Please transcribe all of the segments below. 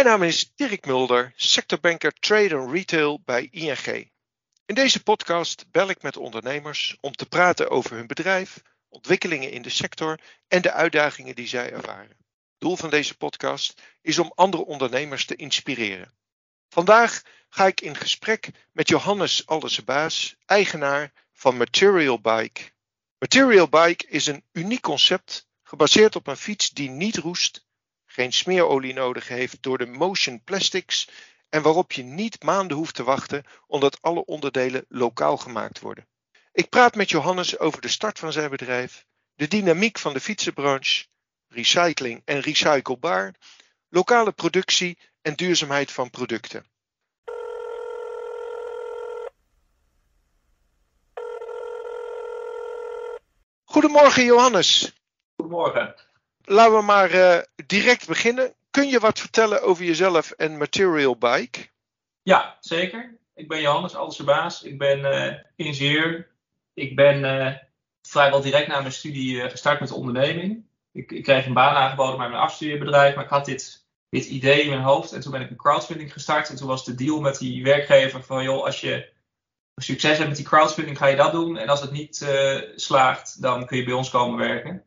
Mijn naam is Dirk Mulder, sectorbanker Trade and Retail bij ING. In deze podcast bel ik met ondernemers om te praten over hun bedrijf, ontwikkelingen in de sector en de uitdagingen die zij ervaren. Doel van deze podcast is om andere ondernemers te inspireren. Vandaag ga ik in gesprek met Johannes Aldesebaas, eigenaar van Material Bike. Material Bike is een uniek concept gebaseerd op een fiets die niet roest, geen smeerolie nodig heeft door de motion plastics en waarop je niet maanden hoeft te wachten omdat alle onderdelen lokaal gemaakt worden. Ik praat met Johannes over de start van zijn bedrijf, de dynamiek van de fietsenbranche, recycling en recyclebaar, lokale productie en duurzaamheid van producten. Goedemorgen Johannes. Goedemorgen. Laten we maar uh, direct beginnen. Kun je wat vertellen over jezelf en Material Bike? Ja, zeker. Ik ben Johannes Alsebaas. Ik ben uh, ingenieur. Ik ben uh, vrijwel direct na mijn studie gestart met de onderneming. Ik, ik, kreeg een baan aangeboden bij mijn afstudeerbedrijf, maar ik had dit, dit idee in mijn hoofd. En toen ben ik een crowdfunding gestart. En toen was de deal met die werkgever van, joh, als je succes hebt met die crowdfunding, ga je dat doen. En als het niet slaagt, dan kun je bij ons komen werken.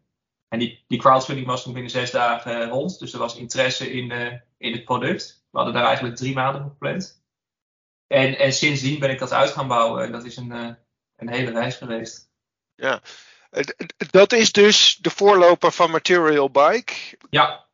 En die, die crowdfunding was toen binnen zes dagen eh, rond. Dus er was interesse in, uh, in het product. We hadden daar eigenlijk drie maanden voor gepland. En, en sindsdien ben ik dat uit gaan bouwen. En dat is een, uh, een hele reis geweest. Ja, dat is dus de voorloper van Material Bike. Ja,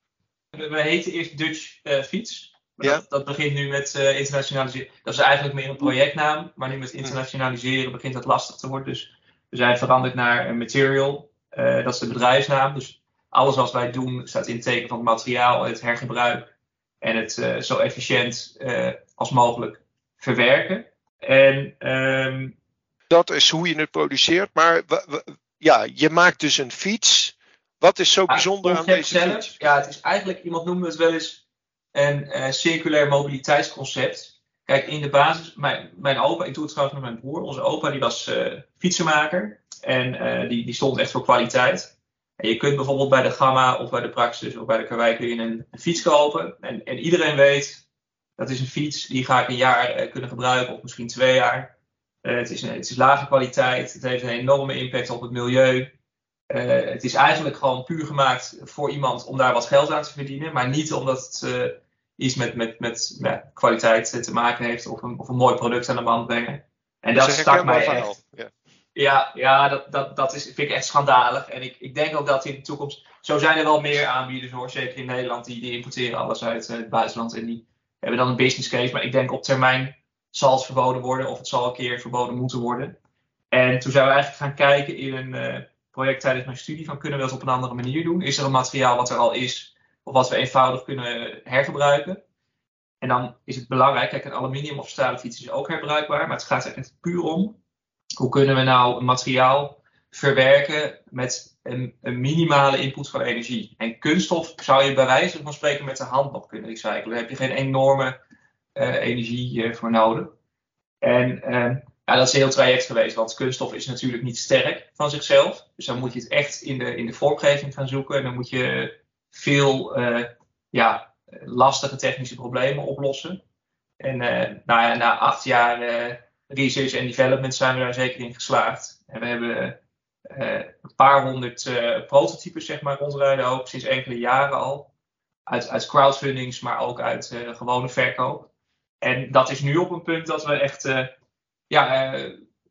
we heten eerst Dutch uh, Fiets. Ja. Dat, dat, begint nu met uh, internationaliseren. Dat is eigenlijk meer een projectnaam. Maar nu met internationaliseren begint dat lastig te worden. Dus we zijn veranderd naar Material. Uh, dat is de bedrijfsnaam. Dus alles wat wij doen staat in het teken van het materiaal, het hergebruik en het uh, zo efficiënt uh, als mogelijk verwerken. En, um, dat is hoe je het produceert, maar ja, je maakt dus een fiets. Wat is zo bijzonder aan deze zelf, fiets? Ja, het is eigenlijk, iemand noemde het wel eens een circulair mobiliteitsconcept. Kijk, in de basis, mijn, mijn opa, ik doe het trouwens met mijn broer, onze opa die was fietsenmaker. En uh, die, die stond echt voor kwaliteit. En je kunt bijvoorbeeld bij de Gamma of bij de Praxis of bij de Karwei kun je een, een, fiets kopen. En, en iedereen weet, dat is een fiets, die ga ik een jaar uh, kunnen gebruiken of misschien twee jaar. Uh, het, is het is lage kwaliteit, het heeft een enorme impact op het milieu. het is eigenlijk gewoon puur gemaakt voor iemand om daar wat geld aan te verdienen. Maar niet omdat het iets met, met, met, met kwaliteit te maken heeft of een, of een mooi product aan de man brengen. En dat, dat stak mij echt. Ja. Ja, ja dat, dat, dat is, vind ik echt schandalig. En ik, ik denk ook dat in de toekomst. Zo zijn er wel meer aanbieders hoor. Zeker in Nederland. Die, die importeren alles uit eh, het buitenland. En die hebben dan een business case. Maar ik denk op termijn zal het verboden worden. Of het zal een keer verboden moeten worden. En toen zijn we eigenlijk gaan kijken in een uh, project tijdens mijn studie. Van kunnen we dat op een andere manier doen? Is er een materiaal wat er al is. Of wat we eenvoudig kunnen hergebruiken? En dan is het belangrijk. Kijk, een aluminium of stalen fiets is ook herbruikbaar. Maar het gaat er echt puur om hoe kunnen we nou materiaal verwerken met een, minimale input van energie? En kunststof zou je bij wijze van spreken met de hand nog kunnen recyclen. Daar heb je geen enorme uh, energie uh, voor nodig. En uh, ja, dat is een heel traject geweest, want kunststof is natuurlijk niet sterk van zichzelf. Dus dan moet je het echt in de, in de vormgeving gaan zoeken. En dan moet je veel ja, lastige technische problemen oplossen. En nou na acht jaar research en development zijn we daar zeker in geslaagd. En we hebben uh, een paar honderd uh, prototypes zeg maar, rondrijden ook sinds enkele jaren al. Uit, uit crowdfundings, maar ook uit uh, gewone verkoop. En dat is nu op een punt dat we echt ja,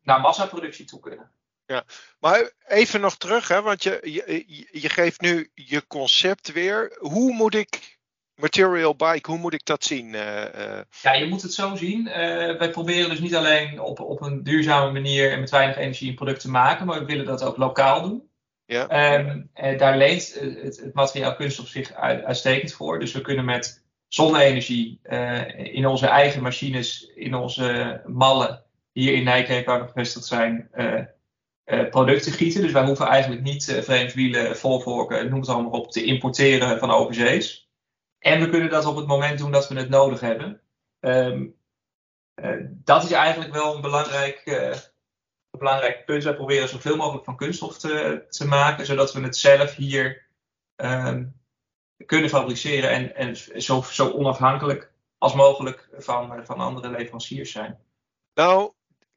naar massaproductie toe kunnen. Ja, maar even nog terug, hè, want je, je, je geeft nu je concept weer. Hoe moet ik Material bike, hoe moet ik dat zien? Uh, Ja, je moet het zo zien. Uh, wij proberen dus niet alleen op, op een duurzame manier en met weinig energie een product te maken, maar we willen dat ook lokaal doen. Ja. Um, daar leent het, het, materiaal kunststof zich uitstekend voor. Dus we kunnen met zonne-energie in onze eigen machines, in onze mallen, hier in Nijkerk waar we gevestigd zijn, producten gieten. Dus wij hoeven eigenlijk niet vreemd wielen, volvorken, noem het allemaal op, te importeren van overzees. En we kunnen dat op het moment doen dat we het nodig hebben. Um, uh, dat is eigenlijk wel een belangrijk, een belangrijk punt. Wij proberen zoveel mogelijk van kunststof te, te maken, zodat we het zelf hier um, kunnen fabriceren en, en zo, zo onafhankelijk als mogelijk van, van andere leveranciers zijn. Nou,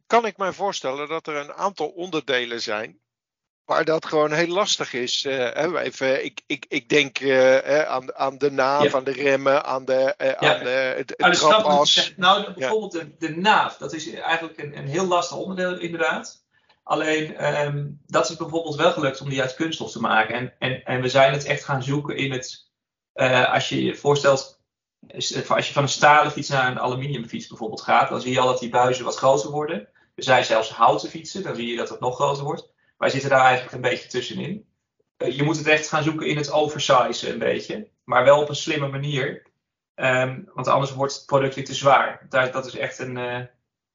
kan ik mij voorstellen dat er een aantal onderdelen zijn waar dat gewoon heel lastig is. Uh, even, ik, ik, ik denk uh, aan, aan de naaf, aan de remmen, aan de, uh, ja. aan de, het, het trapas. Nou, bijvoorbeeld de, de naaf, dat is eigenlijk een, een heel lastig onderdeel inderdaad. Alleen, um, dat is bijvoorbeeld wel gelukt om die uit kunststof te maken. En, en, en we zijn het echt gaan zoeken in het, als je je voorstelt, als je van een stalen fiets naar een aluminiumfiets bijvoorbeeld gaat, dan zie je al dat die buizen wat groter worden. Er zijn zelfs houten fietsen, dan zie je dat het nog groter wordt. Wij zitten daar eigenlijk een beetje tussenin. Uh, je moet het echt gaan zoeken in het oversize een beetje. Maar wel op een slimme manier. Um, want anders wordt het product weer te zwaar. Dat, is echt een uh,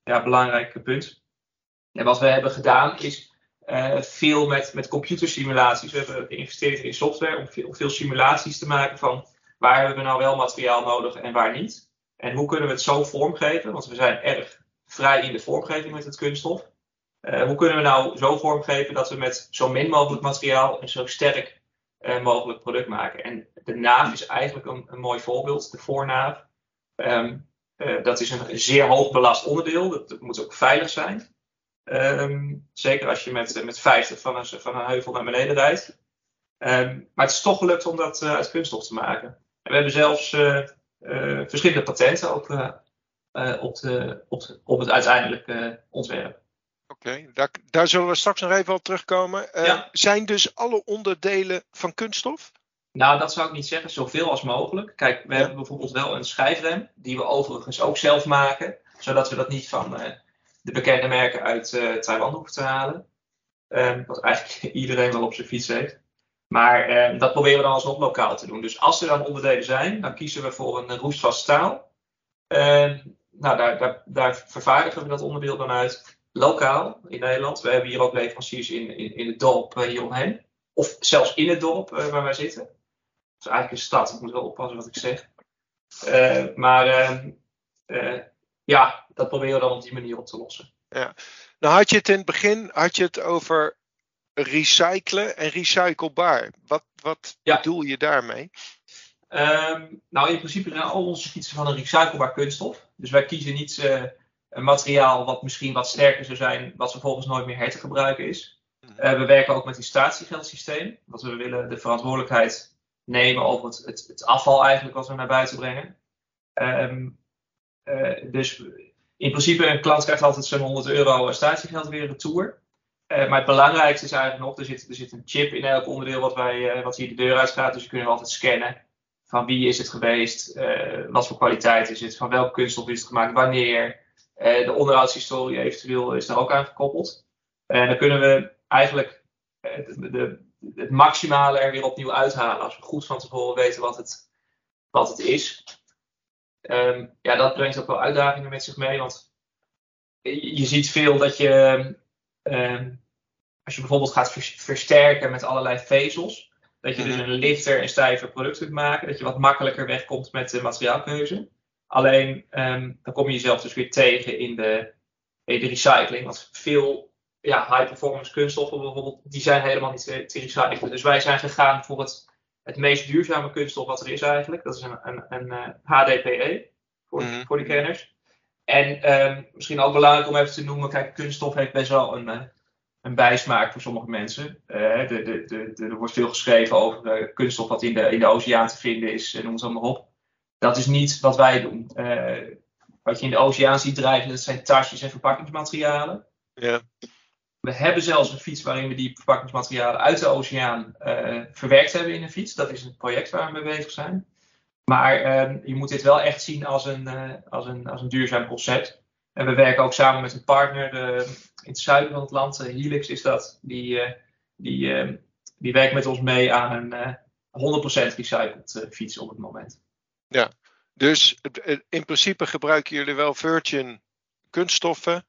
ja, belangrijk punt. En wat we hebben gedaan is uh, veel met, met computersimulaties. We hebben geïnvesteerd in software om veel, om veel simulaties te maken van waar hebben we nou wel materiaal nodig en waar niet. En hoe kunnen we het zo vormgeven? Want we zijn erg vrij in de vormgeving met het kunststof. Uh, hoe kunnen we nou zo vormgeven dat we met zo min mogelijk materiaal een zo sterk uh, mogelijk product maken? En de naaf is eigenlijk een, een mooi voorbeeld, de voornaaf. Um, uh, dat is een zeer hoog belast onderdeel. Dat, moet ook veilig zijn. Um, zeker als je met, met 50 van een, van een heuvel naar beneden rijdt. Um, maar het is toch gelukt om dat uit kunststof te maken. En we hebben zelfs verschillende patenten de, op, de, op het uiteindelijke ontwerp. Daar, daar, zullen we straks nog even op terugkomen. Uh, Zijn dus alle onderdelen van kunststof? Nou, dat zou ik niet zeggen, zoveel als mogelijk. Kijk, we ja. hebben bijvoorbeeld wel een schijfrem, die we overigens ook zelf maken, zodat we dat niet van uh, de bekende merken uit uh, Taiwan hoeven te halen. Um, wat eigenlijk iedereen wel op zijn fiets heeft. Maar ehm, dat proberen we dan alsnog lokaal te doen. Dus als er dan onderdelen zijn, dan kiezen we voor een roestvast staal. Ehm, nou, daar, daar, daar vervaardigen we dat onderdeel dan uit lokaal in Nederland. We hebben hier ook leveranciers in, in, in het dorp uh, hieromheen. Of zelfs in het dorp uh, waar wij zitten. Het is eigenlijk een stad, ik moet wel oppassen wat ik zeg. Uh, maar ja, dat proberen we dan op die manier op te lossen. Ja. Nou had je het in het begin had je het over recyclen en recyclebaar. Wat, wat ja. bedoel je daarmee? Um, nou, in principe zijn al onze fietsen van een recyclebaar kunststof. Dus wij kiezen niet een materiaal wat misschien wat sterker zou zijn, wat vervolgens nooit meer her te gebruiken is. Uh, we werken ook met een statiegeldsysteem, want we willen de verantwoordelijkheid nemen over het, het, het afval eigenlijk wat we naar buiten brengen. Um, uh, dus in principe, een klant krijgt altijd zo'n 100 euro statiegeld weer retour. Uh, maar het belangrijkste is eigenlijk nog, er zit, er zit een chip in elk onderdeel wat, wij, wat hier de deur uitgaat. Dus we kunnen altijd scannen van wie is het geweest, wat voor kwaliteit is het, van welke kunststof is het gemaakt, wanneer. Uh, de onderhoudshistorie eventueel is daar ook aan gekoppeld. En dan kunnen we eigenlijk uh, de, de, het maximale er weer opnieuw uithalen. Als we goed van tevoren weten wat het, wat het is. Um, ja, dat brengt ook wel uitdagingen met zich mee. Want je, je ziet veel dat je, um, als je bijvoorbeeld gaat versterken met allerlei vezels, dat je dus mhm. een lichter en stijver product kunt maken. Dat je wat makkelijker wegkomt met de materiaalkeuze. Alleen um, dan kom je jezelf dus weer tegen in de, in de recycling. Want veel ja, high performance kunststoffen bijvoorbeeld, die zijn helemaal niet te, te recyclen. Dus wij zijn gegaan voor het, het meest duurzame kunststof wat er is eigenlijk. Dat is een, een, een uh, HDPE voor, mm voor de kenners. En um, misschien ook belangrijk om even te noemen, kijk, kunststof heeft best wel een, uh, een bijsmaak voor sommige mensen. Uh, de, de, de, er wordt veel geschreven over kunststof wat in de, in de oceaan te vinden is, noem het allemaal op dat is niet wat wij doen. Uh, wat je in de oceaan ziet drijven, dat zijn tasjes en verpakkingsmaterialen. Ja. We hebben zelfs een fiets waarin we die verpakkingsmaterialen uit de oceaan uh, verwerkt hebben in een fiets. Dat is een project waar we mee bezig zijn. Maar uh, je moet dit wel echt zien als een, uh, als, een, als een duurzaam concept. En we werken ook samen met een partner de, in het zuiden van het land, Helix is dat. Die, die, die werkt met ons mee aan een 100% recycled fiets op het moment. Ja, dus in principe gebruiken jullie wel virgin kunststoffen.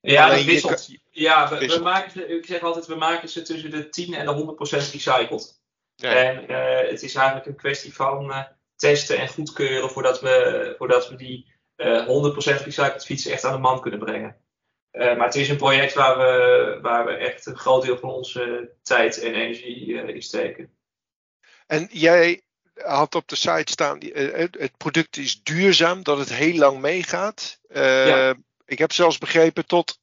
Ja, dat wisselt. Ja, we, we, maken ze, ik zeg altijd, we maken ze tussen de 10 en de 100% recycled. Ja. En uh, het is eigenlijk een kwestie van uh, testen en goedkeuren voordat we, voordat we die uh, eh, 100% recycled fietsen echt aan de man kunnen brengen. maar het is een project waar we, waar we echt een groot deel van onze tijd en energie in steken. En jij had op de site staan, het product is duurzaam, dat het heel lang meegaat. Ik heb zelfs begrepen tot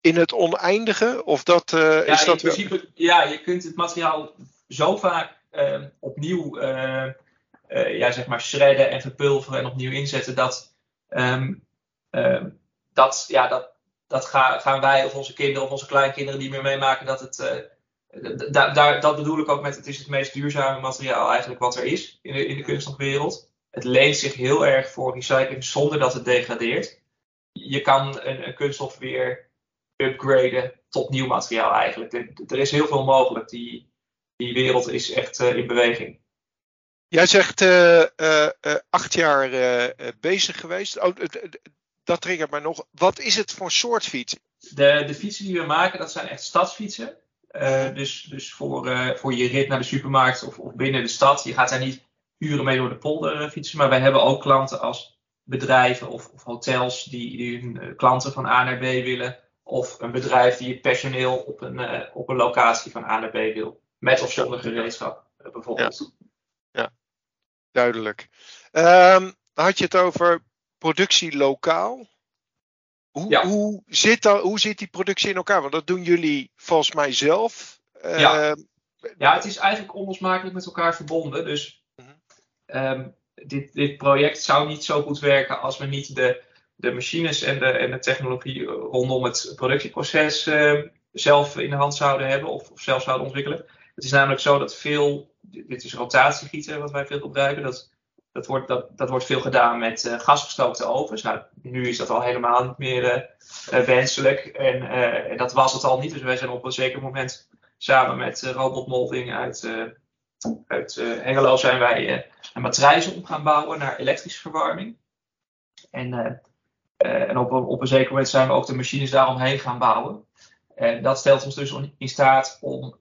in het oneindige? Of dat, uh, ja, is dat in principe, ja, je kunt het materiaal zo vaak uh, opnieuw uh, ja, zeg maar shredden en verpulveren en opnieuw inzetten dat, um, dat, ja, dat, dat ga, gaan wij of onze kinderen of onze kleinkinderen niet meer meemaken. Dat, het, da, daar, dat bedoel ik ook met het is het meest duurzame materiaal eigenlijk wat er is in de, in de kunststofwereld. Het leent zich heel erg voor recycling zonder dat het degradeert. Je kan een, een kunststof weer upgraden tot nieuw materiaal eigenlijk. Er, is heel veel mogelijk. Die, die wereld is echt uh, in beweging. Jij zegt uh, uh, acht jaar bezig geweest. Oh, dat triggert mij nog. Wat is het voor soort fiets? De, de fietsen die we maken, dat zijn echt stadsfietsen. Dus dus voor, voor je rit naar de supermarkt of, of binnen de stad. Je gaat daar niet uren mee door de polder fietsen. Maar wij hebben ook klanten als bedrijven of, of hotels die, die hun klanten van A naar B willen. Of een bedrijf die het personeel op een, uh, op een locatie van A naar B wil. Met of zonder gereedschap, bijvoorbeeld. Ja, ja. duidelijk. Um, had je het over productie lokaal? Hoe, ja. hoe, zit dat, hoe zit die productie in elkaar? Want dat doen jullie volgens mij zelf. Uh, ja. ja, het is eigenlijk onlosmakelijk met elkaar verbonden. Dus um, dit, dit project zou niet zo goed werken als we niet de de machines en de, en de technologie rondom het productieproces uh, zelf in de hand zouden hebben of, of, zelf zouden ontwikkelen. Het is namelijk zo dat veel, dit is rotatiegieten wat wij veel gebruiken, dat, dat, wordt, dat, dat wordt veel gedaan met uh, gasgestookte ovens. Nou, nu is dat al helemaal niet meer uh, wenselijk en, en, dat was het al niet. Dus wij zijn op een zeker moment samen met robotmolding uit, uit Hengelo zijn wij een matrijzen om gaan bouwen naar elektrische verwarming. En en op, op een zeker moment zijn we ook de machines daaromheen gaan bouwen. En dat stelt ons dus in staat om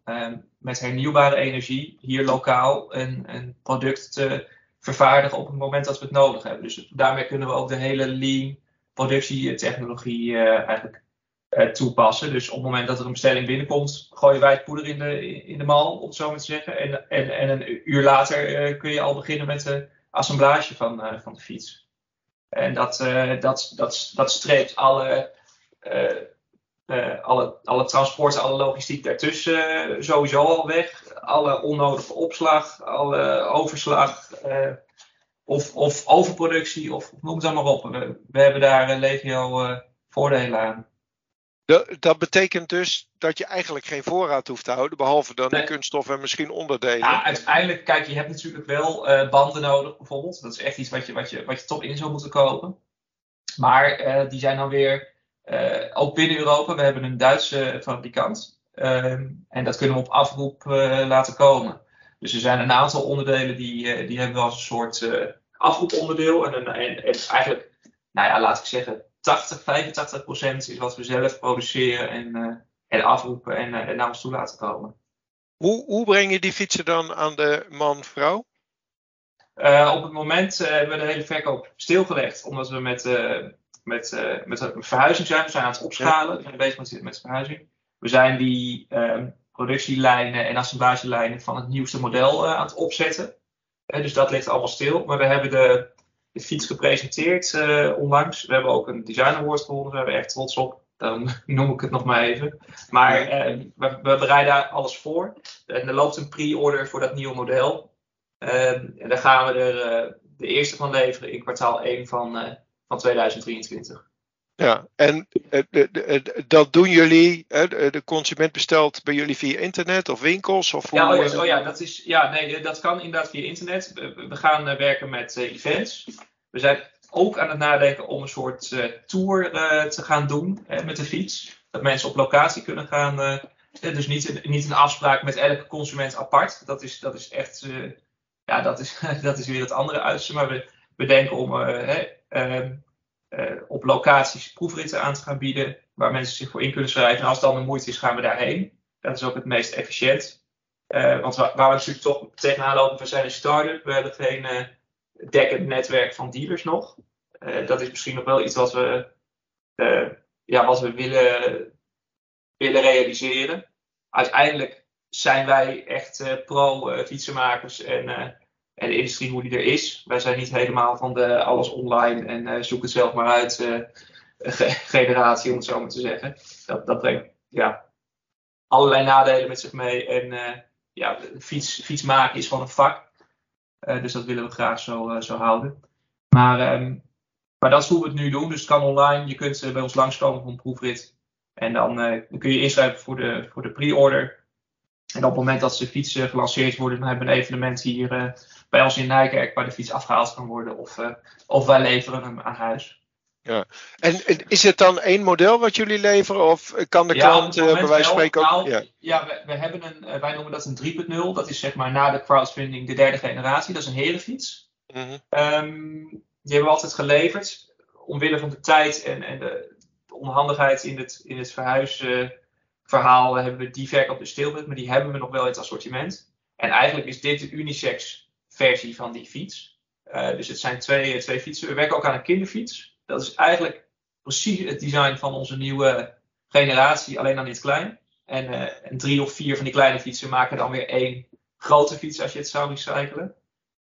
met hernieuwbare energie hier lokaal een, een, product te vervaardigen op het moment dat we het nodig hebben. Dus daarmee kunnen we ook de hele lean productietechnologie uh, eigenlijk uh, toepassen. Dus op het moment dat er een bestelling binnenkomt, gooien wij het poeder in de, in de mal, om het zo maar te zeggen. En, en, en een uur later kun je al beginnen met de assemblage van, van de fiets. En dat, dat, dat, dat streept alle, uh, uh, alle, alle transport, alle logistiek daartussen sowieso al weg. Alle onnodige opslag, alle overslag of, of overproductie, of noem het dan maar op. We, we hebben daar legio voordelen aan. Dat betekent dus dat je eigenlijk geen voorraad hoeft te houden, behalve dan nee. de kunststof en misschien onderdelen. Ja, uiteindelijk, kijk, je hebt natuurlijk wel banden nodig, bijvoorbeeld. Dat is echt iets wat je, wat je, wat je toch in zou moeten kopen. Maar die zijn dan weer, uh, ook binnen Europa, we hebben een Duitse fabrikant. Ehm, en dat kunnen we op afroep laten komen. Dus er zijn een aantal onderdelen die, die hebben we als een soort afroeponderdeel. En, en, en eigenlijk, nou ja, laat ik zeggen, 80, 85 procent is wat we zelf produceren en, en afroepen en, en naar ons toe laten komen. Hoe, hoe breng je die fietsen dan aan de man-vrouw? Uh, op het moment hebben we de hele verkoop stilgelegd, omdat we met, met, met verhuizing zijn. We zijn aan het opschalen, we zijn bezig met, met verhuizing. We zijn die ehm, productielijnen en assemblagelijnen van het nieuwste model aan het opzetten. dus dat ligt allemaal stil. Maar we hebben de, de fiets gepresenteerd uh, onlangs. We hebben ook een design award gewonnen. Daar zijn we echt trots op. Dan noem ik het nog maar even. Maar uh, we, we, bereiden daar alles voor. En er loopt een pre-order voor dat nieuwe model. Uh, en daar gaan we er de eerste van leveren in kwartaal 1 van, van 2023. Ja, en dat doen jullie, de consument bestelt bij jullie via internet of winkels? Of ja, oh ja, oh ja, dat is, ja, nee, dat kan inderdaad via internet. We gaan werken met events. We zijn ook aan het nadenken om een soort tour te gaan doen met de fiets. Dat mensen op locatie kunnen gaan. dus niet, niet een afspraak met elke consument apart. Dat is, dat is echt, ja, dat is, dat is weer het andere uiterste. Maar we, we denken om ehm, op locaties proefritten aan te gaan bieden. Waar mensen zich voor in kunnen schrijven. En als dan de moeite is, gaan we daarheen. Dat is ook het meest efficiënt. want waar, we natuurlijk toch tegenaan lopen, we zijn een start-up. We hebben geen dekkend netwerk van dealers nog. Dat is misschien nog wel iets wat we, ja, wat we willen, willen realiseren. Uiteindelijk zijn wij echt pro-fietsenmakers en, en de industrie hoe die er is. Wij zijn niet helemaal van de alles online en zoek het zelf maar uit generatie, om het zo maar te zeggen. Dat, dat brengt ja, allerlei nadelen met zich mee. En ja, fiets, fiets maken is gewoon een vak. dus dat willen we graag zo, zo houden. Maar, ehm, maar dat is hoe we het nu doen. Dus het kan online. Je kunt bij ons langskomen voor een proefrit. En dan, dan kun je inschrijven voor de, voor de pre-order. En op het moment dat ze fietsen gelanceerd worden, dan hebben we een evenement hier uh, bij ons in Nijkerk waar de fiets afgehaald kan worden. Of, uh, of wij leveren hem aan huis. Ja. En, is het dan één model wat jullie leveren? Of kan de ja, klant uh, bij wijze van spreken ook... Nou, ja, ja we, we, hebben een, wij noemen dat een 3.0. Dat is zeg maar na de crowdfunding de derde generatie. Dat is een herenfiets. Mm -hmm. um, die hebben we altijd geleverd. Omwille van de tijd en, en de, de onhandigheid in het, in het verhuizen verhaal hebben we die verkoop dus stilgezet, maar die hebben we nog wel in het assortiment. En eigenlijk is dit de unisex versie van die fiets. Uh, dus het zijn twee, twee fietsen. We werken ook aan een kinderfiets. Dat is eigenlijk precies het design van onze nieuwe generatie, alleen dan iets klein. En, uh, en drie of vier van die kleine fietsen maken dan weer één grote fiets als je het zou recyclen.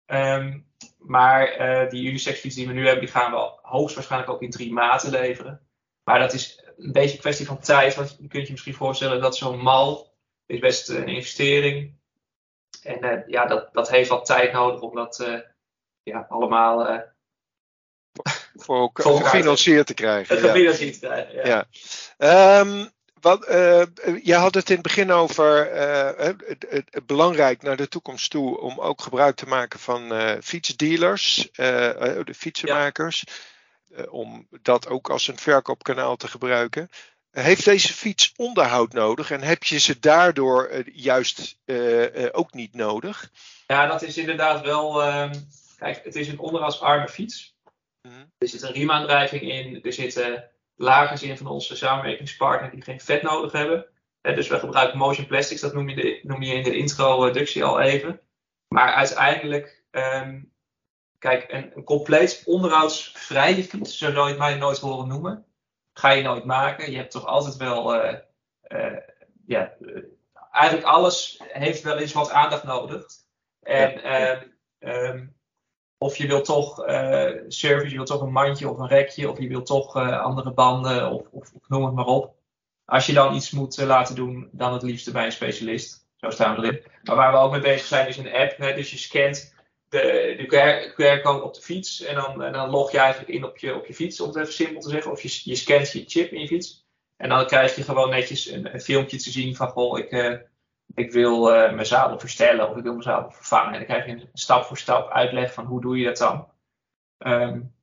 Um, maar die unisex fiets die we nu hebben, die gaan we hoogstwaarschijnlijk ook in drie maten leveren. Maar dat is een beetje een kwestie van tijd. Want je kunt je misschien voorstellen dat zo'n mal is best een investering. En uh, ja, dat, dat heeft wat tijd nodig om dat uh, ja, allemaal uh, voor, voor gefinancierd te krijgen. Gefinancierd te krijgen, ja. ja. Um, wat, je had het in het begin over het, het, het, belangrijk naar de toekomst toe om ook gebruik te maken van fietsdealers, de fietsenmakers. Ja. Eh, om dat ook als een verkoopkanaal te gebruiken. Heeft deze fiets onderhoud nodig en heb je ze daardoor eh, juist uh, ook niet nodig? Ja, dat is inderdaad wel. Uh, kijk, het is een onderhoudsarme fiets. Mm-hmm. Er zit een riemaandrijving in, er zitten lagers in van onze samenwerkingspartner die geen vet nodig hebben. dus we gebruiken motion plastics, dat noem je, de, noem je in de introductie al even. Maar uiteindelijk um, Kijk, een, een compleet onderhoudsvrije fiets, zo zou je het mij nooit horen noemen, ga je nooit maken. Je hebt toch altijd wel, uh, uh, ja, uh, eigenlijk alles heeft wel eens wat aandacht nodig. En ja. um, of je wilt toch service, je wilt toch een mandje of een rekje, of je wilt toch andere banden, of, of, of, noem het maar op. Als je dan iets moet laten doen, dan het liefste bij een specialist. Zo staan we erin. Maar waar we ook mee bezig zijn, is een app. Hè? Dus je scant de, de QR-code op de fiets. En dan, dan log je eigenlijk in op je, op je fiets, om het even simpel te zeggen. Of je, je scant je chip in je fiets. En dan krijg je gewoon netjes een, filmpje te zien van, goh, ik, uh, ik wil uh, mijn zadel verstellen of ik wil mijn zadel vervangen. En dan krijg je een stap voor stap uitleg van hoe doe je dat dan. Um,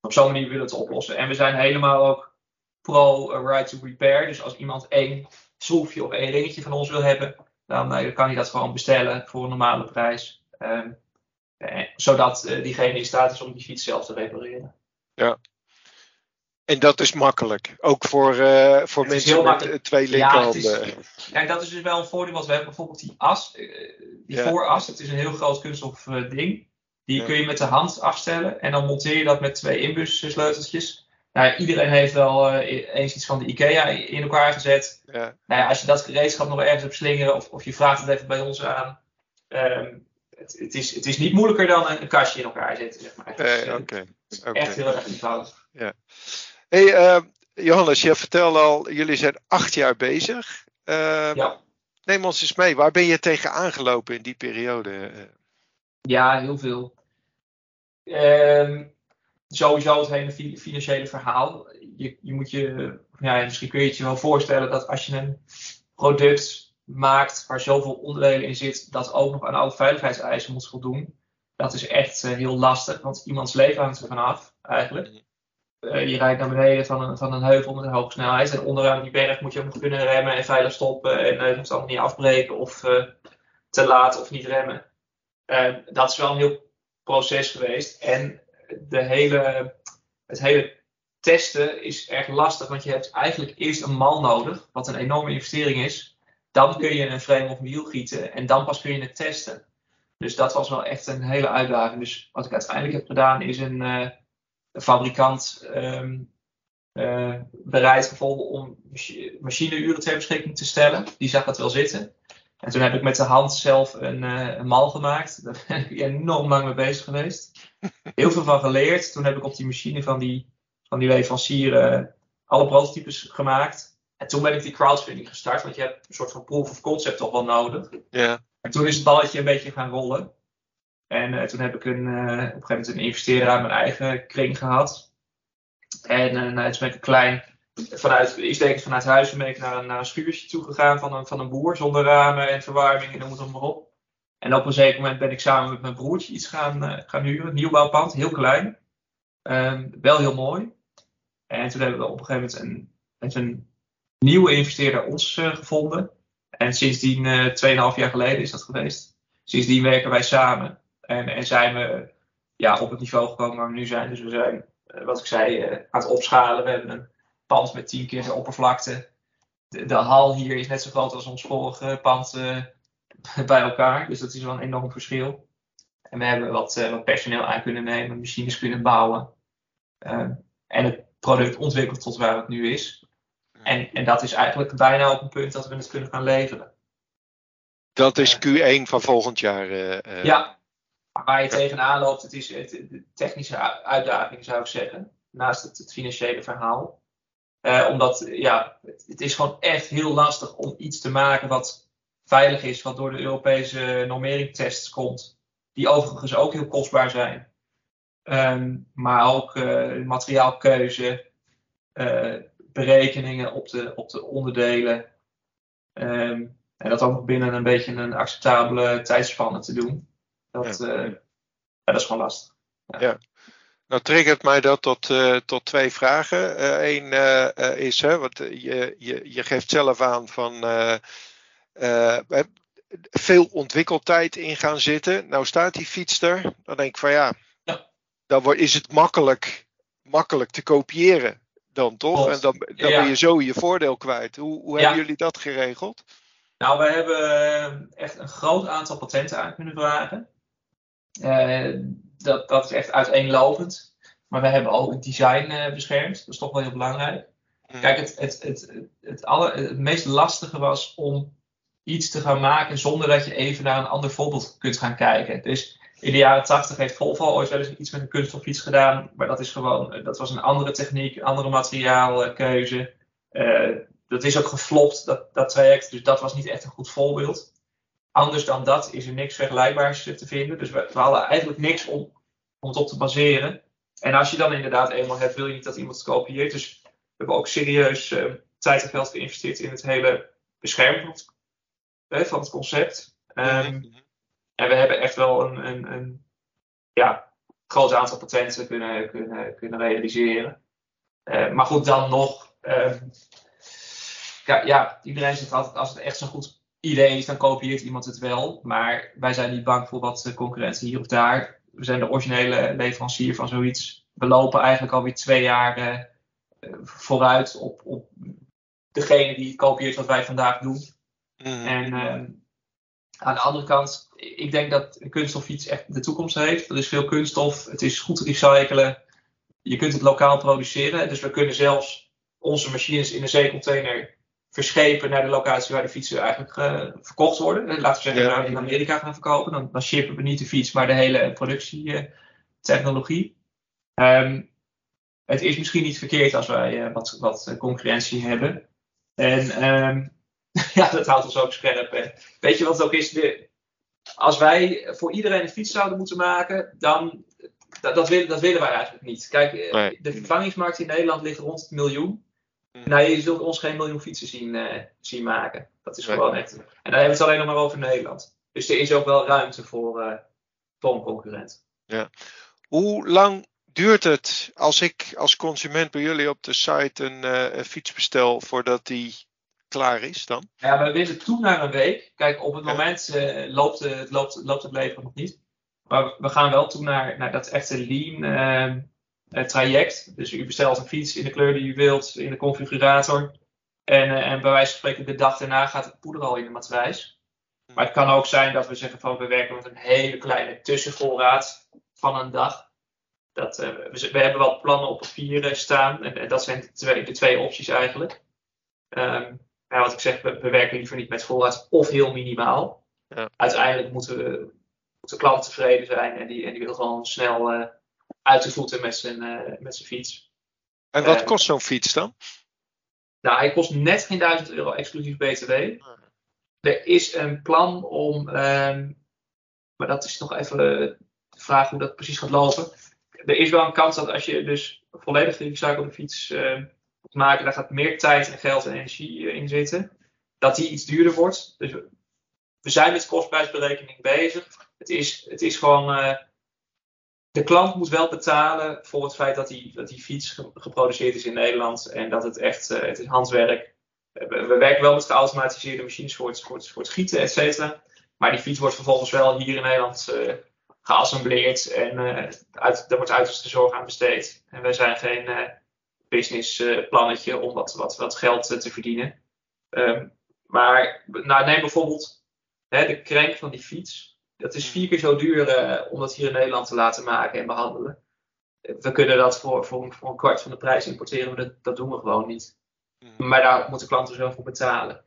op zo'n manier willen we het oplossen. En we zijn helemaal ook pro right to repair. Dus als iemand één schroefje of één ringetje van ons wil hebben, dan uh, kan hij dat gewoon bestellen voor een normale prijs. Um, eh, zodat eh, diegene in staat is om die fiets zelf te repareren. Ja. En dat is makkelijk. Ook voor, uh, voor mensen met twee linkerhanden. Ja, ja, dat is dus wel een voordeel. Want we hebben bijvoorbeeld die as, die ja. vooras. Het is een heel groot kunststof ding. Die ja. kun je met de hand afstellen. En dan monteer je dat met twee inbussleuteltjes. Nou, iedereen heeft wel uh, eens iets van de IKEA in elkaar gezet. Ja. Nou ja, als je dat gereedschap nog ergens hebt slingeren, of, of je vraagt het even bij ons aan, um, het, het, is, het is niet moeilijker dan een, een kastje in elkaar zetten, zeg maar. Okay. okay. Echt heel erg eenvoudig. Ja. Hey, uh, Johannes, je vertelde al, jullie zijn acht jaar bezig. Uh, ja. Neem ons eens mee, waar ben je tegen aangelopen in die periode? Ja, heel veel. Um, sowieso het hele financiële verhaal. Je, je moet je, ja, misschien kun je het je wel voorstellen dat als je een product maakt waar zoveel onderdelen in zit, dat ook nog aan alle veiligheidseisen moet voldoen. Dat is echt uh, heel lastig, want iemands leven hangt er vanaf, eigenlijk. Uh, je rijdt naar beneden van een, van een heuvel met een hoge snelheid. En onderaan die berg moet je ook nog kunnen remmen en veilig stoppen. En uh, je moet allemaal niet afbreken of te laat of niet remmen. dat is wel een heel proces geweest. En de hele, het hele testen is erg lastig, want je hebt eigenlijk eerst een mal nodig, wat een enorme investering is. Dan kun je een frame of wiel gieten en dan pas kun je het testen. Dus dat was wel echt een hele uitdaging. Dus wat ik uiteindelijk heb gedaan is een, een fabrikant um, uh, bereid gevonden om machineuren ter beschikking te stellen. Die zag dat wel zitten. En toen heb ik met de hand zelf een, een mal gemaakt. Daar ben ik enorm lang mee bezig geweest. Heel veel van geleerd. Toen heb ik op die machine van die, van die leverancier alle prototypes gemaakt. En toen ben ik die crowdfunding gestart, want je hebt een soort van proof of concept toch wel nodig. Ja. En toen is het balletje een beetje gaan rollen. En uh, toen heb ik een, uh, op een gegeven moment een investeerder uit mijn eigen kring gehad. En uh, nou, toen ben ik een klein, vanuit, iets vanuit huis ben ik naar een, naar een schuurtje toe gegaan van een, van een boer, zonder ramen en verwarming en noem het maar op. En op een zeker moment ben ik samen met mijn broertje iets gaan, gaan huren, een nieuwbouwpand, heel klein. Um, wel heel mooi. En toen hebben we op een gegeven moment een, met een nieuwe investeerder ons uh, gevonden. En sindsdien, uh, 2,5 jaar geleden is dat geweest. Sindsdien werken wij samen. En, en zijn we ja, op het niveau gekomen waar we nu zijn. Dus we zijn, uh, wat ik zei, aan het opschalen. We hebben een pand met 10 keer de oppervlakte. De, de, hal hier is net zo groot als ons vorige pand bij elkaar. Dus dat is wel een enorm verschil. En we hebben wat, wat personeel aan kunnen nemen, machines kunnen bouwen. en het product ontwikkeld tot waar het nu is. En, en dat is eigenlijk bijna op een punt dat we het kunnen gaan leveren. Dat is Q1 van volgend jaar. Uh, ja, waar je tegenaan loopt, het is de technische uitdaging zou ik zeggen. Naast het, het financiële verhaal. Uh, omdat ja, het, het, is gewoon echt heel lastig om iets te maken wat veilig is, wat door de Europese normeringtests komt. Die overigens ook heel kostbaar zijn. Um, maar ook uh, materiaalkeuze, uh, berekeningen op de, op de onderdelen. Um, en dat ook nog binnen een beetje een acceptabele tijdspanne te doen. Dat, ja. Uh, ja, dat is gewoon lastig. Ja. ja. Nou triggert mij dat tot, tot twee vragen. Eén is, hè, want je, je, je geeft zelf aan van veel ontwikkeltijd in gaan zitten. Nou staat die fiets er. Dan denk ik van ja, dan is het makkelijk, makkelijk te kopiëren dan toch? En dan, dan ja. ben je zo je voordeel kwijt. Hoe, hoe ja. hebben jullie dat geregeld? Nou, we hebben echt een groot aantal patenten aan kunnen vragen. Uh, dat, dat is echt uiteenlopend. Maar we hebben ook het design uh, beschermd. Dat is toch wel heel belangrijk. Mm. Kijk, het, het, het, het, het meest lastige was om iets te gaan maken zonder dat je even naar een ander voorbeeld kunt gaan kijken. Dus in de jaren 80 heeft Volvo ooit wel eens iets met een kunststoffiets gedaan. Maar dat is gewoon, dat was een andere techniek, een andere materiaalkeuze. Uh, dat is ook geflopt, dat, dat traject. Dus dat was niet echt een goed voorbeeld. Anders dan dat is er niks vergelijkbaars te vinden. Dus we, we hadden eigenlijk niks om, om het op te baseren. En als je dan inderdaad eenmaal hebt, wil je niet dat iemand het kopieert. Dus we hebben ook serieus uh, tijd en geld geïnvesteerd in het hele beschermen van het, van het concept. Um, en we hebben echt wel een, een, een ja, groot aantal patenten kunnen, kunnen, kunnen realiseren. Uh, maar goed, dan nog. Uh, ja, ja, iedereen zegt altijd: als het echt zo'n goed idee is, dan kopieert iemand het wel. Maar wij zijn niet bang voor wat concurrentie hier of daar. We zijn de originele leverancier van zoiets. We lopen eigenlijk alweer twee jaar uh, vooruit op, op degene die kopieert wat wij vandaag doen. Mm. En ehm, aan de andere kant, ik denk dat een kunststoffiets echt de toekomst heeft. Er is veel kunststof, het is goed te recyclen. Je kunt het lokaal produceren. Dus we kunnen zelfs onze machines in een zeecontainer verschepen naar de locatie waar de fietsen eigenlijk uh, verkocht worden. Laten we zeggen, ja. nou in Amerika gaan verkopen. Dan, dan shippen we niet de fiets, maar de hele productietechnologie. Um, het is misschien niet verkeerd als wij uh, wat, wat concurrentie hebben. En um, ja, dat houdt ons ook scherp. En weet je wat het ook is? De, als wij voor iedereen een fiets zouden moeten maken, dan. Dat, dat, willen, dat willen wij eigenlijk niet. Kijk, eh, nee. de vervangingsmarkt in Nederland ligt rond het miljoen. Nou, je zult ons geen miljoen fietsen zien, uh, zien maken. Dat is gewoon echt. En dan hebben we het alleen nog maar over Nederland. Dus er is ook wel ruimte voor, uh, voor een concurrent. Ja. Hoe lang duurt het als ik als consument bij jullie op de site een, uh, een fiets bestel voordat die klaar is dan? Ja, we willen toe naar een week. Kijk, op het moment uh, loopt, het, loopt, loopt het leven nog niet. Maar we gaan wel toe naar, naar dat echte lean uh, traject. Dus u bestelt een fiets in de kleur die u wilt, in de configurator. En, uh, en bij wijze van spreken de dag daarna gaat het poeder al in de matrijs. Maar het kan ook zijn dat we zeggen van we werken met een hele kleine tussenvoorraad van een dag. Dat, we, we, hebben wel plannen op papier staan. En, en dat zijn de twee, de twee opties eigenlijk. Um, ja, wat ik zeg, we, we werken liever niet met voorraad of heel minimaal. Ja. Uiteindelijk moeten, we, moeten klanten tevreden zijn en die, en die willen gewoon snel eh, uit de voeten met zijn, eh, met zijn fiets. En wat Eh, kost zo'n fiets dan? Nou, hij kost net geen 1000 euro exclusief BTW. Er is een plan om, ehm, maar dat is nog even de vraag hoe dat precies gaat lopen. Er is wel een kans dat als je dus volledig de recyclede fiets eh, moet maken, daar gaat meer tijd en geld en energie eh, in zitten. Dat die iets duurder wordt. Dus we, zijn met kostprijsberekening bezig. Het is, het is gewoon. eh, de klant moet wel betalen voor het feit dat die, dat die fiets ge- geproduceerd is in Nederland. En dat het echt, eh, het is handwerk. We, we werken wel met geautomatiseerde machines voor het, voor het, gieten, et cetera. Maar die fiets wordt vervolgens wel hier in Nederland geassembleerd. En uit, daar wordt uiterste zorg aan besteed. En wij zijn geen businessplannetje om wat, wat, wat geld eh, te verdienen. Ehm, maar nou, neem bijvoorbeeld hè, de crank van die fiets. Dat is vier keer zo duur eh, om dat hier in Nederland te laten maken en behandelen. We kunnen dat voor, voor, een- voor een kwart van de prijs importeren, maar dat, dat doen we gewoon niet. Maar daar moeten klanten zelf voor betalen.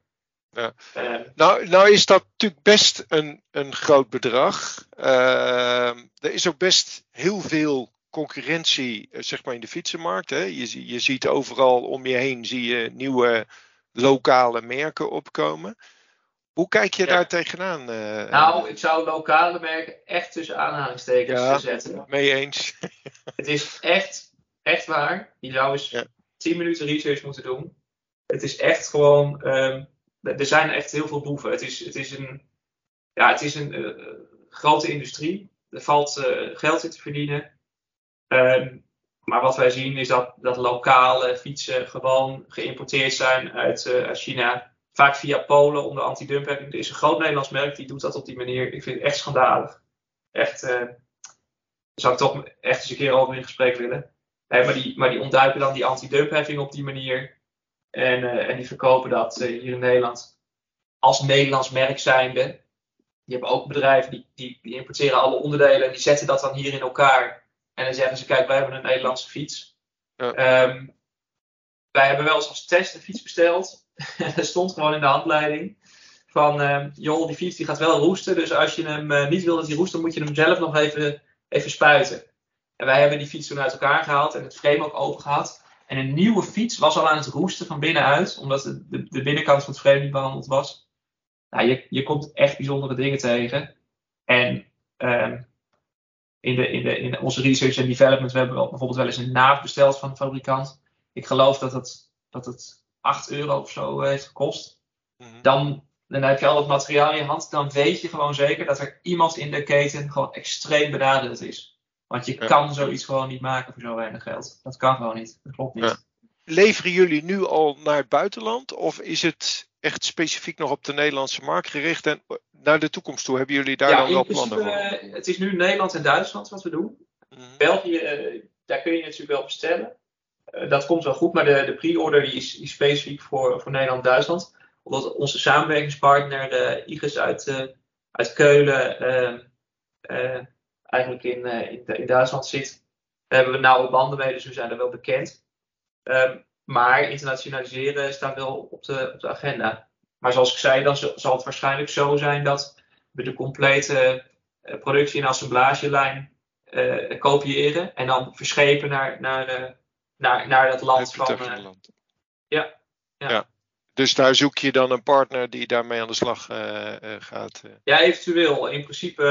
Ja. Ehm, Nou, nou is dat natuurlijk best een, een groot bedrag. Ehm, er is ook best heel veel concurrentie eh, zeg maar in de fietsenmarkt. Hè. Je, je ziet overal om je heen zie je nieuwe lokale merken opkomen. Hoe kijk je Ja. daar tegenaan? eh, nou, ik zou lokale merken echt tussen aanhalingstekens Ja. zetten. mee eens? Het is echt, echt waar. Je zou eens Ja. 10 minuten research moeten doen. Het is echt gewoon. ehm, er zijn echt heel veel boeven. Het is, het is een, ja, het is een eh, grote industrie. Er valt geld in te verdienen. Ehm, maar wat wij zien is dat, dat lokale fietsen gewoon geïmporteerd zijn uit, eh, uit China. Vaak via Polen onder antidumping. Er is een groot Nederlands merk die doet dat op die manier. Ik vind het echt schandalig. Echt. eh, zou ik toch echt eens een keer over in gesprek willen. Maar, die, maar die ontduiken dan die anti-dumpheffing op die manier. En, eh, en die verkopen dat hier in Nederland als Nederlands merk zijnde. Je hebt ook bedrijven die, die, die importeren alle onderdelen en die zetten dat dan hier in elkaar. En dan zeggen ze, kijk, wij hebben een Nederlandse fiets. Ja. Ehm, wij hebben wel eens als test een fiets besteld. er stond gewoon in de handleiding van, ehm, joh, die fiets die gaat wel roesten. Dus als je hem eh, niet wil dat hij roest, dan moet je hem zelf nog even, even spuiten. En wij hebben die fiets toen uit elkaar gehaald en het frame ook open gehad. En een nieuwe fiets was al aan het roesten van binnenuit, omdat de, de, de binnenkant van het frame niet behandeld was. Nou, je, je komt echt bijzondere dingen tegen. En ehm, in, de, in, de, in onze research en development, we hebben wel, bijvoorbeeld wel eens een naaf besteld van de fabrikant. Ik geloof dat het, dat het 8 euro of zo eh, heeft gekost. Mhm. Dan, dan heb je al het materiaal in je hand. Dan weet je gewoon zeker dat er iemand in de keten gewoon extreem benadeeld is. Want je Ja. kan zoiets gewoon niet maken voor zo weinig geld. Dat kan gewoon niet. Dat klopt niet. Ja. Leveren jullie nu al naar het buitenland? Of is het echt specifiek nog op de Nederlandse markt gericht? En naar de toekomst toe hebben jullie daar ja, dan wel plannen voor? eh, het is nu Nederland en Duitsland wat we doen. Mhm. België, eh, daar kun je natuurlijk wel bestellen. Eh, dat komt wel goed, maar de, de pre-order die is, is specifiek voor, voor Nederland en Duitsland. Omdat onze samenwerkingspartner eh IGES uit, eh, uit Keulen eh, eh, eigenlijk in, eh, in, in Duitsland zit. Daar hebben we nauwe banden mee, dus we zijn er wel bekend. Ehm, maar internationaliseren staat wel op de, op de agenda. Maar zoals ik zei, dan zal het waarschijnlijk zo zijn dat we de complete eh, productie- en assemblagelijn eh, kopiëren en dan verschepen naar, naar, eh, naar, naar dat land van. land. ja, ja. ja. Dus daar zoek je dan een partner die daarmee aan de slag gaat. ja, eventueel. In principe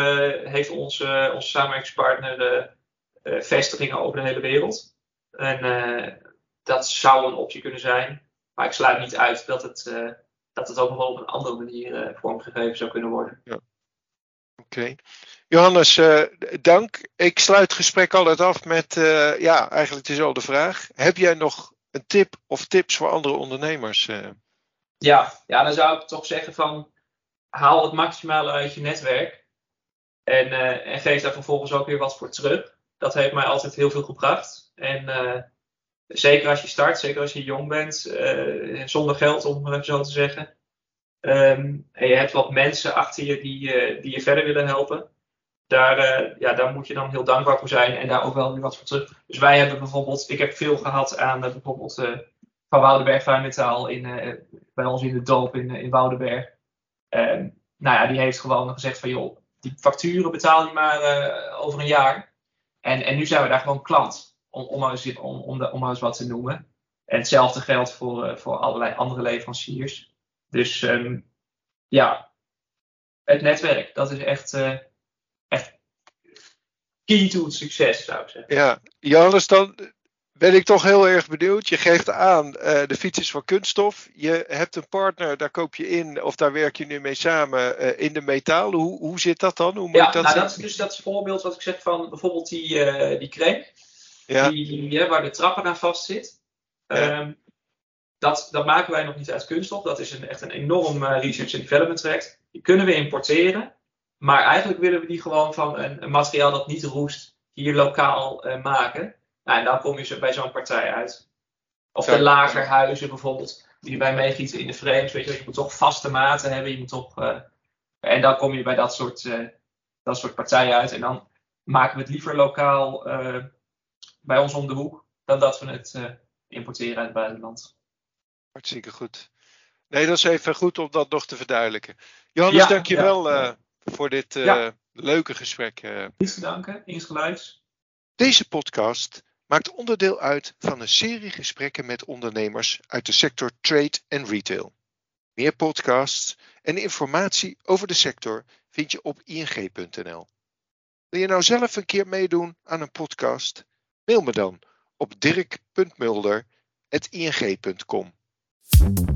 heeft onze, onze samenwerkingspartner vestigingen over de hele wereld. En dat zou een optie kunnen zijn. Maar ik sluit niet uit dat het, eh, dat het ook nog wel op een andere manier eh, vormgegeven zou kunnen worden. Oké. Johannes, eh, dank. Ik sluit het gesprek altijd af met, ja, eigenlijk dezelfde vraag. Heb jij nog een tip of tips voor andere ondernemers? Ja, ja, dan zou ik toch zeggen van haal het maximale uit je netwerk. En, en geef daar vervolgens ook weer wat voor terug. Dat heeft mij altijd heel veel gebracht. En zeker als je start, zeker als je jong bent, eh, zonder geld om even zo te zeggen. Ehm, en je hebt wat mensen achter je die, eh, die je verder willen helpen. Daar, eh, ja, daar moet je dan heel dankbaar voor zijn en daar ook wel weer wat voor terug. Dus wij hebben bijvoorbeeld, ik heb veel gehad aan bijvoorbeeld van Woudenberg Fijnmetaal in, bij ons in de doop in, in Woudenberg. nou ja, die heeft gewoon gezegd van joh, die facturen betaal je maar over een jaar. En, en nu zijn we daar gewoon klant, om, om, maar, eens, om, om, de, om maar eens wat te noemen. En hetzelfde geldt voor, voor allerlei andere leveranciers. Dus um, ja, het netwerk, dat is echt, uh, echt key to het succes, zou ik zeggen. Ja, Johannes, dan ben ik toch heel erg benieuwd. Je geeft aan, uh, de fiets is van kunststof. Je hebt een partner, daar koop je in, of daar werk je nu mee samen uh, in de metaal. Hoe, hoe zit dat dan? Hoe moet ja, dat nou, dat is dus dat voorbeeld wat ik zeg van bijvoorbeeld die, uh, die. Ja. Die, waar de trappen aan vast zit. Ja. Um, dat, dat maken wij nog niet uit kunststof. Dat is een, echt een enorm uh, research and development traject. Die kunnen we importeren. Maar eigenlijk willen we die gewoon van een, een materiaal dat niet roest hier lokaal uh, maken. Nou, en dan kom je bij zo'n partij uit. Of de lagerhuizen bijvoorbeeld, die wij meegieten in de frames. Weet je, je moet toch vaste maten hebben. Je moet toch, uh, en dan kom je bij dat soort, dat soort partijen uit. En dan maken we het liever lokaal bij ons om de hoek. Dan dat we het importeren uit het buitenland. Hartstikke goed. Nee, dat is even goed om dat nog te verduidelijken. Johannes, ja, dankjewel ja. Uh, voor dit ja. leuke gesprek. Uh. Iets te danken, insgelijks. Deze podcast maakt onderdeel uit van een serie gesprekken met ondernemers uit de sector trade en retail. Meer podcasts en informatie over de sector vind je op ing.nl. Wil je nou zelf een keer meedoen aan een podcast? Mail me dan op dirk.mulder.ing.com.